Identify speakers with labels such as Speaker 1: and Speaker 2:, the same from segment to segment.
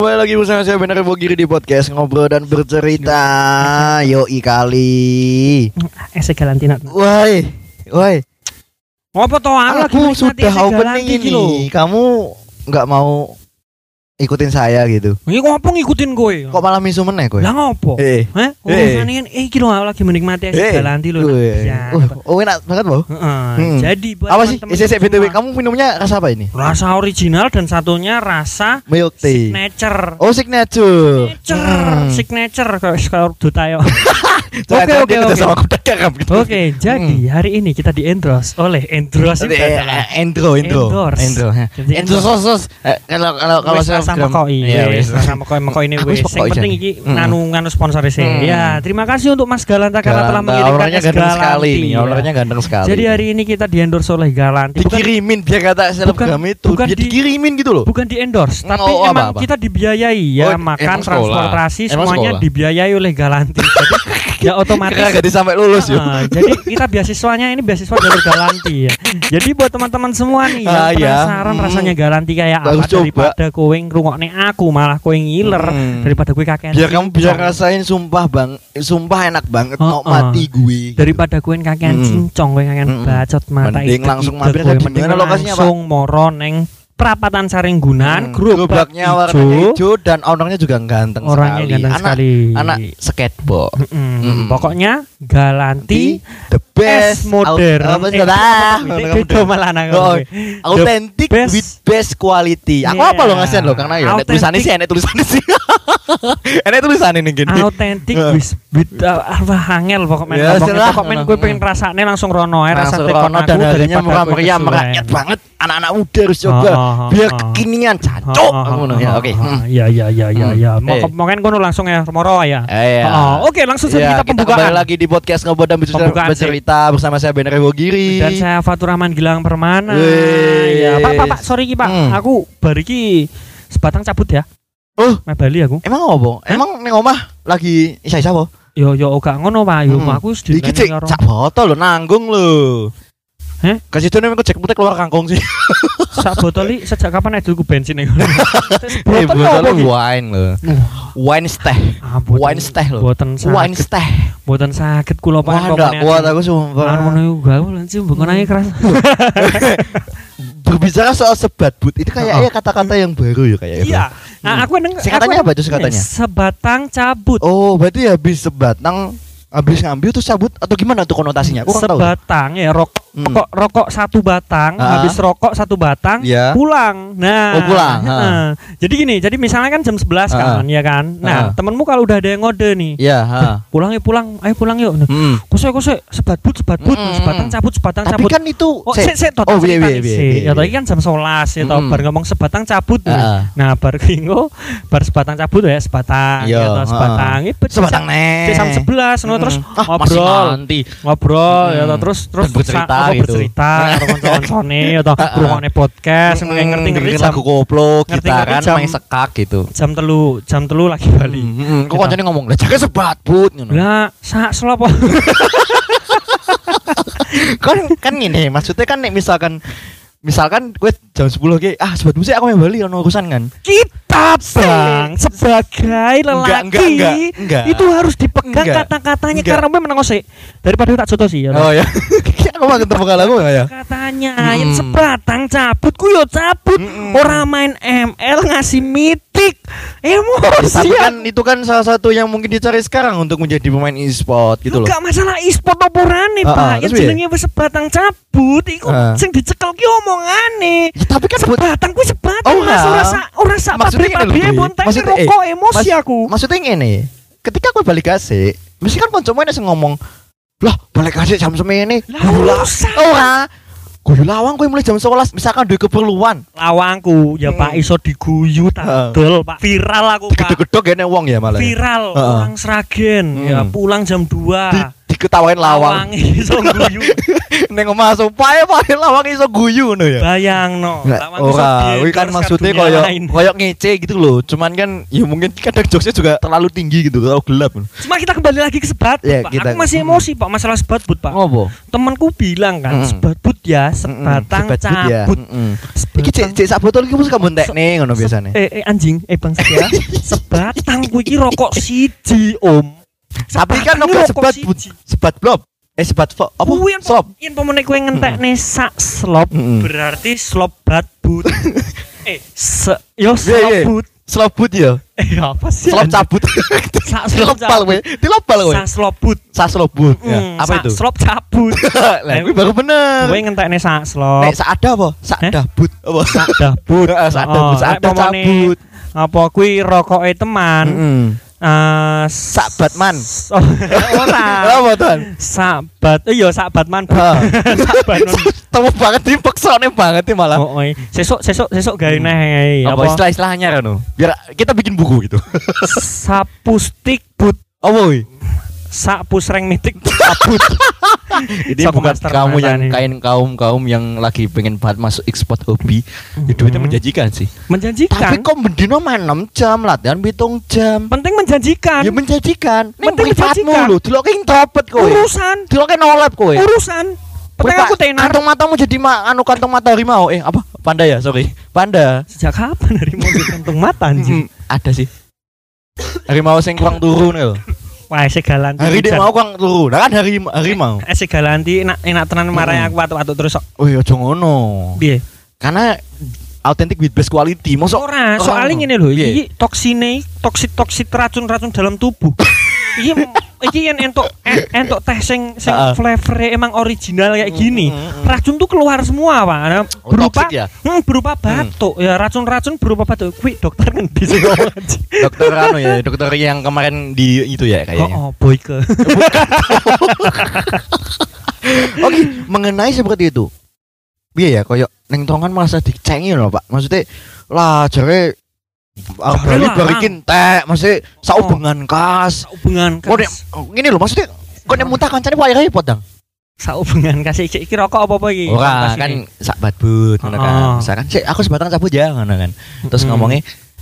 Speaker 1: Kembali lagi bersama saya Benar Bogiri di podcast Ngobrol dan Bercerita. Yoi kali.
Speaker 2: Ese Galantina.
Speaker 1: Woi Woi.
Speaker 2: Apa toh aku lagi
Speaker 1: Aku sudah opening ini. Kamu nggak mau ikutin saya gitu
Speaker 2: Iki ngopo ngikutin kowe?
Speaker 1: Kok malah misu meneh kowe?
Speaker 2: Lah ngopo?
Speaker 1: Eh Eh.
Speaker 2: kan eh iki lho aku lagi menikmati
Speaker 1: Eh.
Speaker 2: Galanti.
Speaker 1: Uh, Oh enak banget loh
Speaker 2: Heeh.
Speaker 1: Hmm.
Speaker 2: Jadi buat
Speaker 1: Apa sih? Isi BTW Kamu minumnya rasa apa ini?
Speaker 2: rasa original dan satunya rasa
Speaker 1: Milk tea
Speaker 2: signature.
Speaker 1: Oh signature
Speaker 2: Signature,
Speaker 1: Hmm.
Speaker 2: signature kayak kalau duta yo.
Speaker 1: Jangan-jangan
Speaker 2: Oke, oke, oke. Oke, jadi hari ini kita di endorse oleh endorse
Speaker 1: eh, eh, Intro, intro,
Speaker 2: Endorse.
Speaker 1: sos. Eh, Kalau kalau kalau saya
Speaker 2: sama kok
Speaker 1: Iya,
Speaker 2: iya,
Speaker 1: wis.
Speaker 2: sama kok kok ini wis.
Speaker 1: pokok
Speaker 2: penting iki nganu nganu sponsor sih. Ya, terima kasih untuk Mas Galanta karena telah mengirimkan es
Speaker 1: ganteng sekali nih,
Speaker 2: ya.
Speaker 1: ownernya ganteng sekali.
Speaker 2: Jadi hari ini kita di endorse oleh Galanti.
Speaker 1: Dikirimin biar kata selebgram itu,
Speaker 2: bukan
Speaker 1: dia
Speaker 2: di-
Speaker 1: dikirimin gitu loh.
Speaker 2: bukan di endorse, tapi
Speaker 1: oh,
Speaker 2: emang kita dibiayai
Speaker 1: Oh,
Speaker 2: ya makan
Speaker 1: emang sekolah.
Speaker 2: transportasi semuanya dibiayai oleh Galanti. Jadi ya otomatis
Speaker 1: Kira gak sampai lulus.
Speaker 2: Ah, jadi kita beasiswanya ini beasiswa jalur Galanti ya. Jadi buat teman-teman semua nih yang
Speaker 1: Ah, iya.
Speaker 2: penasaran
Speaker 1: Hmm.
Speaker 2: rasanya Galanti kayak
Speaker 1: Bagus
Speaker 2: apa
Speaker 1: coba.
Speaker 2: daripada kowe ngrungokne aku malah kowe ngiler
Speaker 1: Hmm.
Speaker 2: daripada kowe kakean
Speaker 1: Biar kamu bisa rasain sumpah bang, sumpah enak banget mau mati gue.
Speaker 2: daripada kowe kakean
Speaker 1: Hmm.
Speaker 2: cincong kowe kakean
Speaker 1: Hmm.
Speaker 2: bacot mata
Speaker 1: Mending langsung mampir
Speaker 2: Di
Speaker 1: mana lokasinya,
Speaker 2: langsung moro neng perapatan Saringgunan
Speaker 1: Hmm,
Speaker 2: gerobak
Speaker 1: gerobaknya warna hijau dan ownernya juga ganteng
Speaker 2: orangnya
Speaker 1: sekali.
Speaker 2: ganteng
Speaker 1: anak,
Speaker 2: sekali
Speaker 1: Anak skateboard.
Speaker 2: Mm-mm.
Speaker 1: Mm.
Speaker 2: pokoknya Galanti
Speaker 1: the best
Speaker 2: es modern
Speaker 1: Apa sih?
Speaker 2: Eh,
Speaker 1: Ah,
Speaker 2: malah nang
Speaker 1: Oh. Authentic
Speaker 2: best-
Speaker 1: with best quality. Aku
Speaker 2: Yeah.
Speaker 1: apa lo ngasihin lo karena ya tulisannya sih enek tulisannya sih. enek tulisannya nih gini.
Speaker 2: autentik
Speaker 1: Heeh.
Speaker 2: wis with uh, apa hangel pokoknya
Speaker 1: Ya,
Speaker 2: pokoknya gue pengen rasane langsung rono ae rasa
Speaker 1: Langsung rono
Speaker 2: aku
Speaker 1: dan harganya
Speaker 2: daripada
Speaker 1: meriah merakyat banget. Anak-anak muda harus coba
Speaker 2: Oh, oh,
Speaker 1: biar
Speaker 2: oh.
Speaker 1: kekinian
Speaker 2: Oh,
Speaker 1: cancok. Ngono ya. Oke.
Speaker 2: Iya iya iya iya
Speaker 1: Hmm.
Speaker 2: iya.
Speaker 1: Eh.
Speaker 2: Mau mungkin kono langsung ya moro ya.
Speaker 1: Eh, ya.
Speaker 2: Oh, Oke, langsung saja
Speaker 1: Ya,
Speaker 2: kita pembukaan.
Speaker 1: kembali lagi di podcast ngobrol dan bercerita, bersama saya Bener Giri.
Speaker 2: Dan saya Fatur Rahman Gilang Permana. Ya, Pak, Pak, Pak, sorry ki Pak.
Speaker 1: Hmm.
Speaker 2: Aku bariki sebatang cabut ya.
Speaker 1: Oh.
Speaker 2: Meh Bali aku.
Speaker 1: Emang apa? Emang ning omah lagi isa-isa apa?
Speaker 2: Yo yo gak ngono Pak. Yo
Speaker 1: Hmm.
Speaker 2: aku
Speaker 1: Iki cek
Speaker 2: karo
Speaker 1: cak botol lo nanggung lo.
Speaker 2: Heh?
Speaker 1: Kasih tuh nih cek putih keluar kangkung sih.
Speaker 2: sak botol iki sejak kapan edulku bensin iku.
Speaker 1: Eh,
Speaker 2: Botol
Speaker 1: botol
Speaker 2: apa ki?
Speaker 1: wine lo. Wine steh.
Speaker 2: Ah, boten-
Speaker 1: Wine steh lo.
Speaker 2: Boten
Speaker 1: Wine steh.
Speaker 2: Boten sakit kula
Speaker 1: Wah,
Speaker 2: pangan
Speaker 1: enggak kuat aku sumpah.
Speaker 2: ngono iku gawe langsung bukan ae keras.
Speaker 1: Berbicara soal sebat but itu kayaknya kata-kata yang baru ya kayak itu.
Speaker 2: Iya. Nah, aku neng
Speaker 1: Singkatannya
Speaker 2: aku-
Speaker 1: apa tuh singkatannya?
Speaker 2: Sebatang cabut.
Speaker 1: Oh, berarti habis sebatang habis ngambil terus cabut atau gimana tuh konotasinya? Aku tahu.
Speaker 2: Sebatang ya rokok
Speaker 1: Hmm.
Speaker 2: rokok rokok satu batang,
Speaker 1: Ah.
Speaker 2: habis rokok satu batang,
Speaker 1: Iya.
Speaker 2: pulang. Nah,
Speaker 1: Oh, pulang,
Speaker 2: heeh. Jadi gini, jadi misalnya kan jam 11
Speaker 1: Ah.
Speaker 2: kan, ya kan.
Speaker 1: Ah.
Speaker 2: Nah, temenmu kalau udah ada yang ngode nih,
Speaker 1: Iya, ha.
Speaker 2: pulang yuk pulang, ayo pulang yuk. Nah,
Speaker 1: Hmm.
Speaker 2: Kosek kosek sebat but sebat but,
Speaker 1: Mm, mm,
Speaker 2: sebatang cabut sebatang
Speaker 1: Tapi
Speaker 2: cabut.
Speaker 1: kan itu
Speaker 2: Oh,
Speaker 1: sik
Speaker 2: sik total
Speaker 1: Oh, iya, iya, iya,
Speaker 2: sik.
Speaker 1: iya,
Speaker 2: Ya tadi
Speaker 1: iya.
Speaker 2: kan jam 11 ya toh,
Speaker 1: Mm.
Speaker 2: bar ngomong sebatang cabut. nih.
Speaker 1: Heeh.
Speaker 2: Nah, bar kingo bar sebatang cabut ya sebatang
Speaker 1: Iya,
Speaker 2: ya toh, sebatang. Bet-
Speaker 1: Sebatang.
Speaker 2: Cek jam 11 no, terus
Speaker 1: Ah, masih
Speaker 2: ngobrol ngobrol ya
Speaker 1: Hmm.
Speaker 2: terus terus sa- apa,
Speaker 1: gitu.
Speaker 2: bercerita kanca-kancane atau
Speaker 1: Ah, ah.
Speaker 2: ngrungokne podcast ngerti ngerti
Speaker 1: dengerin
Speaker 2: ngerti jam
Speaker 1: lagu koplo,
Speaker 2: ngerti- ngerti jam-
Speaker 1: main sekak gitu.
Speaker 2: jam telu jam telu lagi Bali.
Speaker 1: Hmm, kok
Speaker 2: Gitu.
Speaker 1: kancane ngomong, "Lah jake sebat but."
Speaker 2: Lah, sak slopo.
Speaker 1: kan kan gini maksudnya kan nek misalkan misalkan gue jam 10 lagi ah musik aku yang Bali ono urusan kan
Speaker 2: Kita bang. Sebagai lelaki
Speaker 1: enggak enggak enggak.
Speaker 2: itu harus dipegang
Speaker 1: Enggak.
Speaker 2: kata-katanya.
Speaker 1: Enggak.
Speaker 2: karena gue menang sih daripada tak jodoh sih ya.
Speaker 1: oh ya aku ketemu kalau aku ya.
Speaker 2: Katanya
Speaker 1: Mm.
Speaker 2: yang sebatang cabut. Ku yo cabut.
Speaker 1: Mm-mm.
Speaker 2: orang main ML ngasih mitik.
Speaker 1: Ya,
Speaker 2: emosi
Speaker 1: tapi kan itu kan salah satu yang mungkin dicari sekarang untuk menjadi pemain e-sport gitu loh
Speaker 2: gak masalah e-sport oporane
Speaker 1: Ah, ah,
Speaker 2: pak. Yang jenenge wis sebatang cabut iku
Speaker 1: Ah.
Speaker 2: sing dicekel ki omongane.
Speaker 1: Ya, tapi kan
Speaker 2: sebatang ku sebatang
Speaker 1: Oh,
Speaker 2: ora sak ora sak Pabrik
Speaker 1: Bri.
Speaker 2: bonteng
Speaker 1: Maksudnya, eh,
Speaker 2: rokok emosi
Speaker 1: mas-
Speaker 2: aku
Speaker 1: maksudnya ngene ketika aku balik kasih mesti kan koncomu ada ngomong lah balik kasih jam semene
Speaker 2: Lah,
Speaker 1: guyu la-
Speaker 2: urusan.
Speaker 1: ora guyu lawang kowe mulai jam 11 misalkan duwe keperluan
Speaker 2: lawangku ya
Speaker 1: Hmm.
Speaker 2: pak iso diguyu tadol pak viral aku pak
Speaker 1: gedhe-gedhe kene wong ya malah ya?
Speaker 2: viral
Speaker 1: Heeh.
Speaker 2: orang seragen ya
Speaker 1: Hmm.
Speaker 2: pulang jam 2
Speaker 1: di, di Ketawain lawang.
Speaker 2: iso guyu.
Speaker 1: Ning omah supae pae lawang iso guyu ngono ya.
Speaker 2: Bayangno. Lawang
Speaker 1: ora, kuwi kan maksudnya koyo koyo ngece gitu loh. Cuman kan ya mungkin kadang jokesnya juga terlalu tinggi gitu, terlalu gelap.
Speaker 2: Cuma kita kembali lagi ke sebat,
Speaker 1: Ya,
Speaker 2: Pak.
Speaker 1: kita-
Speaker 2: Aku masih emosi, Pak, masalah sebat, Bud, Pak.
Speaker 1: Ngopo?
Speaker 2: Temanku bilang kan,
Speaker 1: Mm.
Speaker 2: sebat bud ya, sebatang
Speaker 1: Sebat but ya.
Speaker 2: cabut.
Speaker 1: Mm-mm.
Speaker 2: Sebatang-
Speaker 1: Iki cek cek sak botol iki mesti kabun tekne ngono biasane.
Speaker 2: Eh, eh anjing, eh bang ya. sebatang kuwi iki rokok siji, Om.
Speaker 1: Tapi kan
Speaker 2: rokok
Speaker 1: sebat sebat blob. Eh sebat fo, apa?
Speaker 2: Kuwi yang
Speaker 1: Slop.
Speaker 2: Yen pemene kowe ngentekne sak slop, berarti slop bat but. eh, se yo
Speaker 1: Iya,
Speaker 2: slop
Speaker 1: iya.
Speaker 2: but.
Speaker 1: Slop but ya.
Speaker 2: Eh, apa sih?
Speaker 1: Slop cabut.
Speaker 2: Sak slop
Speaker 1: Dilopal kowe. Dilopal kowe.
Speaker 2: Sak slop but.
Speaker 1: Sa slop but. Ya. Apa
Speaker 2: sak
Speaker 1: itu?
Speaker 2: Slop cabut.
Speaker 1: Lah kuwi baru bener.
Speaker 2: Kowe ngentekne sak slop.
Speaker 1: Nek sak ada apa? Sak dabut apa?
Speaker 2: sak.
Speaker 1: Heeh, sak
Speaker 2: Oh,
Speaker 1: sak
Speaker 2: nek
Speaker 1: ada cabut.
Speaker 2: Apa kuwi rokoke teman?
Speaker 1: Heeh.
Speaker 2: Eh,
Speaker 1: Sak Batman.
Speaker 2: Oh, ora.
Speaker 1: Apa tuan?
Speaker 2: Sabat. Iya, sak Batman.
Speaker 1: Ah.
Speaker 2: Sak Batman.
Speaker 1: Temu banget di peksone banget nih malah.
Speaker 2: Oh, oh, sesuk sesuk sesuk gawe
Speaker 1: Hmm.
Speaker 2: neh
Speaker 1: Apa
Speaker 2: apa?
Speaker 1: istilah-istilahnya kan? Biar kita bikin buku gitu.
Speaker 2: Sapustik but
Speaker 1: Apa woi?
Speaker 2: sak pusreng mitik sabut.
Speaker 1: Ini
Speaker 2: Sok
Speaker 1: bukan kamu yang
Speaker 2: nih.
Speaker 1: kain kaum kaum yang lagi pengen banget masuk ekspor hobi. Ya duitnya menjanjikan sih.
Speaker 2: menjanjikan.
Speaker 1: Tapi kok mendino main 6 jam latihan pitung jam.
Speaker 2: penting menjanjikan.
Speaker 1: Ya menjanjikan. Ning
Speaker 2: Penting menjanjikan.
Speaker 1: lho, deloke introvert kowe.
Speaker 2: urusan,
Speaker 1: Deloke nolep kowe.
Speaker 2: urusan. Penting aku tenar.
Speaker 1: Kantong matamu jadi ma anu kantong mata harimau. Eh apa? Panda ya, sorry. Panda.
Speaker 2: Sejak kapan dari mobil kantung mata anjing?
Speaker 1: Mm, ada sih. Harimau sing kurang turun lho.
Speaker 2: Wah, segalanti.
Speaker 1: Hari dia mau kurang turun. Nah kan hari harimau.
Speaker 2: Eh segalanti enak enak tenan marahi
Speaker 1: Mm.
Speaker 2: aku watu-watu terus.
Speaker 1: Oh iya, aja ngono.
Speaker 2: Piye?
Speaker 1: Karena authentic with best quality. Mosok
Speaker 2: Ora,
Speaker 1: ora
Speaker 2: soalnya ngene lho,
Speaker 1: Piye?
Speaker 2: iki toksine, toksit toksit racun-racun dalam tubuh. iki iki yen entuk en- entuk teh sing sing
Speaker 1: Heeh.
Speaker 2: flavor emang original kayak gini.
Speaker 1: Mm, mm, mm.
Speaker 2: Racun tuh keluar semua, Pak. Nah,
Speaker 1: Oh,
Speaker 2: berupa
Speaker 1: ya?
Speaker 2: hmm, berupa batuk. Ya racun-racun berupa batuk. Kuwi dokter ngendi sih?
Speaker 1: Dokter anu ya, dokter yang kemarin di itu ya kayaknya.
Speaker 2: Oh, oh, boyke.
Speaker 1: Oke, mengenai seperti itu. Iya ya, koyo neng tongkan merasa dicengi loh, Pak. Maksudnya lah jare ah,
Speaker 2: larang.
Speaker 1: balikin teh, maksudnya saubengan kas.
Speaker 2: Hubungan
Speaker 1: Oh, nek, oh, ngene lho, maksudnya kok nek muntah kancane wae repot dang.
Speaker 2: Saubengan kasih iki iki rokok apa-apa iki?
Speaker 1: Ora kan sak badbut ngono kan.
Speaker 2: Oh.
Speaker 1: Misalkan sik aku sebatang cabut ya ngono kan. Terus ngomongnya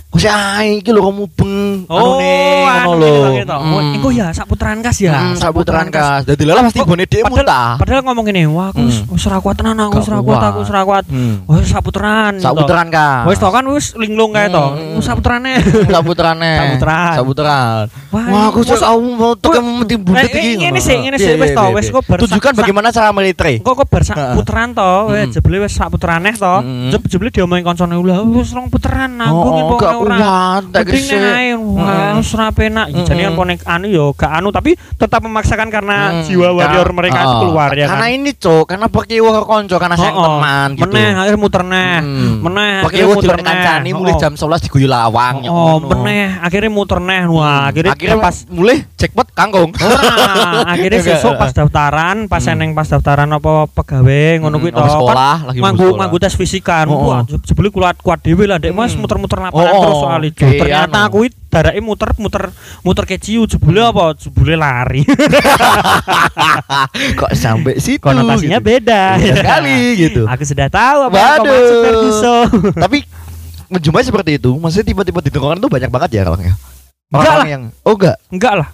Speaker 1: Kok sih ai iki lho kamu beng
Speaker 2: Oh, anu
Speaker 1: ngono lho.
Speaker 2: gitu, gitu. Oh,
Speaker 1: Mm.
Speaker 2: engko ya sak putaran kas ya.
Speaker 1: Hmm, sak putaran kas. Dadi lah pasti bone dhek
Speaker 2: padahal-
Speaker 1: muntah.
Speaker 2: Padahal ngomong ini, wah aku wis
Speaker 1: Hmm.
Speaker 2: wis ora kuat tenan aku, wis ora kuat aku, wis ora kuat.
Speaker 1: Hmm.
Speaker 2: Wis sak putaran.
Speaker 1: Sak
Speaker 2: gitu.
Speaker 1: putaran kas.
Speaker 2: Wis to kan wis linglung kae to.
Speaker 1: Hmm.
Speaker 2: Wis sak puterane.
Speaker 1: Sak puterane.
Speaker 2: Sak puteran.
Speaker 1: Sak puteran.
Speaker 2: Wah,
Speaker 1: aku sok aku mau tekan mati budet
Speaker 2: Eh,
Speaker 1: iki.
Speaker 2: ngene sih, ngene sih,
Speaker 1: Iya,
Speaker 2: wis
Speaker 1: iya,
Speaker 2: to,
Speaker 1: iya,
Speaker 2: wis kok bar-
Speaker 1: Tunjukkan bagaimana cara militer.
Speaker 2: Kok kok bar sak puteran to,
Speaker 1: Hmm.
Speaker 2: jebule wis sak puteraneh to.
Speaker 1: Hmm.
Speaker 2: Jeb jebule diomongin koncone ulah wis rong puteran nanggung
Speaker 1: Oh, gak
Speaker 2: ora. Penting ae wah
Speaker 1: Mm-mm.
Speaker 2: wis ora penak.
Speaker 1: Mm-mm.
Speaker 2: Jadi kan konek anu yo gak anu tapi tetap memaksakan karena
Speaker 1: Hmm.
Speaker 2: jiwa warrior
Speaker 1: Ka-
Speaker 2: mereka itu
Speaker 1: oh.
Speaker 2: keluar ya
Speaker 1: Karena
Speaker 2: kan.
Speaker 1: ini, Cok, karena perkiwa ke konco karena sayang
Speaker 2: Oh, oh.
Speaker 1: teman gitu.
Speaker 2: Meneh akhir muter neh.
Speaker 1: Hmm.
Speaker 2: Meneh
Speaker 1: Pakai
Speaker 2: akhirnya
Speaker 1: wo
Speaker 2: muter
Speaker 1: di kancani mulai
Speaker 2: Oh.
Speaker 1: jam 11 diguyu lawang
Speaker 2: Oh, meneh akhirnya muter neh. Wah, akhirnya,
Speaker 1: akhirnya
Speaker 2: pas
Speaker 1: mulai jackpot kangkung.
Speaker 2: Akhirnya
Speaker 1: Enggak,
Speaker 2: sesuk
Speaker 1: eh.
Speaker 2: pas daftaran, pas
Speaker 1: Hmm.
Speaker 2: eneng pas daftaran apa pegawai ngono kuwi to.
Speaker 1: apa sekolah, lagi sekolah.
Speaker 2: nganggu tes fisikan.
Speaker 1: Oh, oh.
Speaker 2: Wah, sebelum kuat kuat dhewe lah dek Mas muter-muter lapangan
Speaker 1: Oh, oh.
Speaker 2: terus soal itu. Ternyata
Speaker 1: anu.
Speaker 2: aku itu darake muter muter muter ke ciu jebule apa? Jebule lari.
Speaker 1: Kok sampai situ?
Speaker 2: Konotasinya
Speaker 1: gitu.
Speaker 2: beda.
Speaker 1: Beda sekali gitu.
Speaker 2: Aku sudah tahu apa yang kau
Speaker 1: Waduh.
Speaker 2: maksud.
Speaker 1: Tapi menjumpai seperti itu, maksudnya tiba-tiba di tongkrongan tuh banyak banget ya kalau
Speaker 2: Enggak
Speaker 1: Orang
Speaker 2: lah.
Speaker 1: yang oh enggak.
Speaker 2: Enggak lah.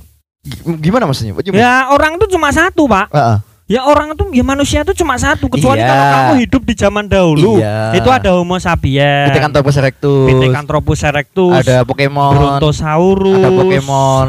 Speaker 1: G- Gimana maksudnya? Mean?
Speaker 2: Ya orang itu cuma satu, Pak.
Speaker 1: Heeh.
Speaker 2: Ya orang itu ya manusia itu cuma satu kecuali
Speaker 1: Iya.
Speaker 2: kalau kamu hidup di zaman dahulu.
Speaker 1: Iya.
Speaker 2: Itu ada Homo sapiens.
Speaker 1: Pithecanthropus erectus.
Speaker 2: Pithecanthropus erectus.
Speaker 1: Ada Pokemon.
Speaker 2: Brontosaurus.
Speaker 1: Ada Pokemon.